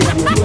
Ha ha ha!